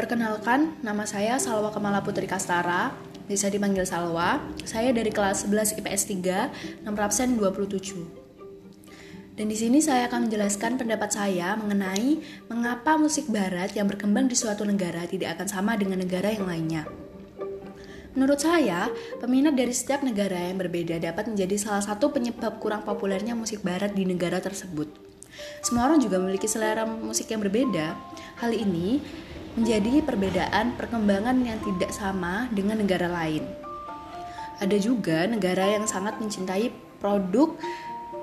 Perkenalkan, nama saya Salwa Kemala Putri Kastara, bisa dipanggil Salwa. Saya dari kelas 11 IPS 3, nomor absen 27. Dan di sini saya akan menjelaskan pendapat saya mengenai mengapa musik barat yang berkembang di suatu negara tidak akan sama dengan negara yang lainnya. Menurut saya, peminat dari setiap negara yang berbeda dapat menjadi salah satu penyebab kurang populernya musik barat di negara tersebut. Semua orang juga memiliki selera musik yang berbeda. Hal ini menjadi perbedaan perkembangan yang tidak sama dengan negara lain. Ada juga negara yang sangat mencintai produk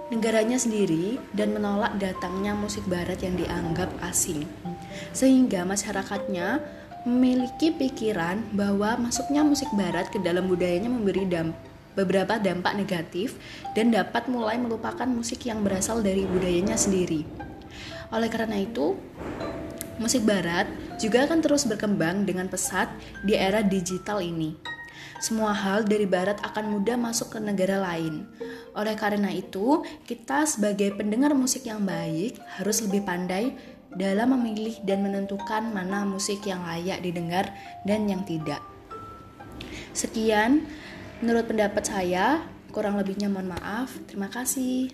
negaranya sendiri dan menolak datangnya musik barat yang dianggap asing. Sehingga masyarakatnya memiliki pikiran bahwa masuknya musik barat ke dalam budayanya memberi damp beberapa dampak negatif dan dapat mulai melupakan musik yang berasal dari budayanya sendiri. Oleh karena itu, musik barat juga akan terus berkembang dengan pesat di era digital ini. Semua hal dari barat akan mudah masuk ke negara lain. Oleh karena itu, kita sebagai pendengar musik yang baik harus lebih pandai dalam memilih dan menentukan mana musik yang layak didengar dan yang tidak. Sekian, menurut pendapat saya, kurang lebihnya mohon maaf. Terima kasih.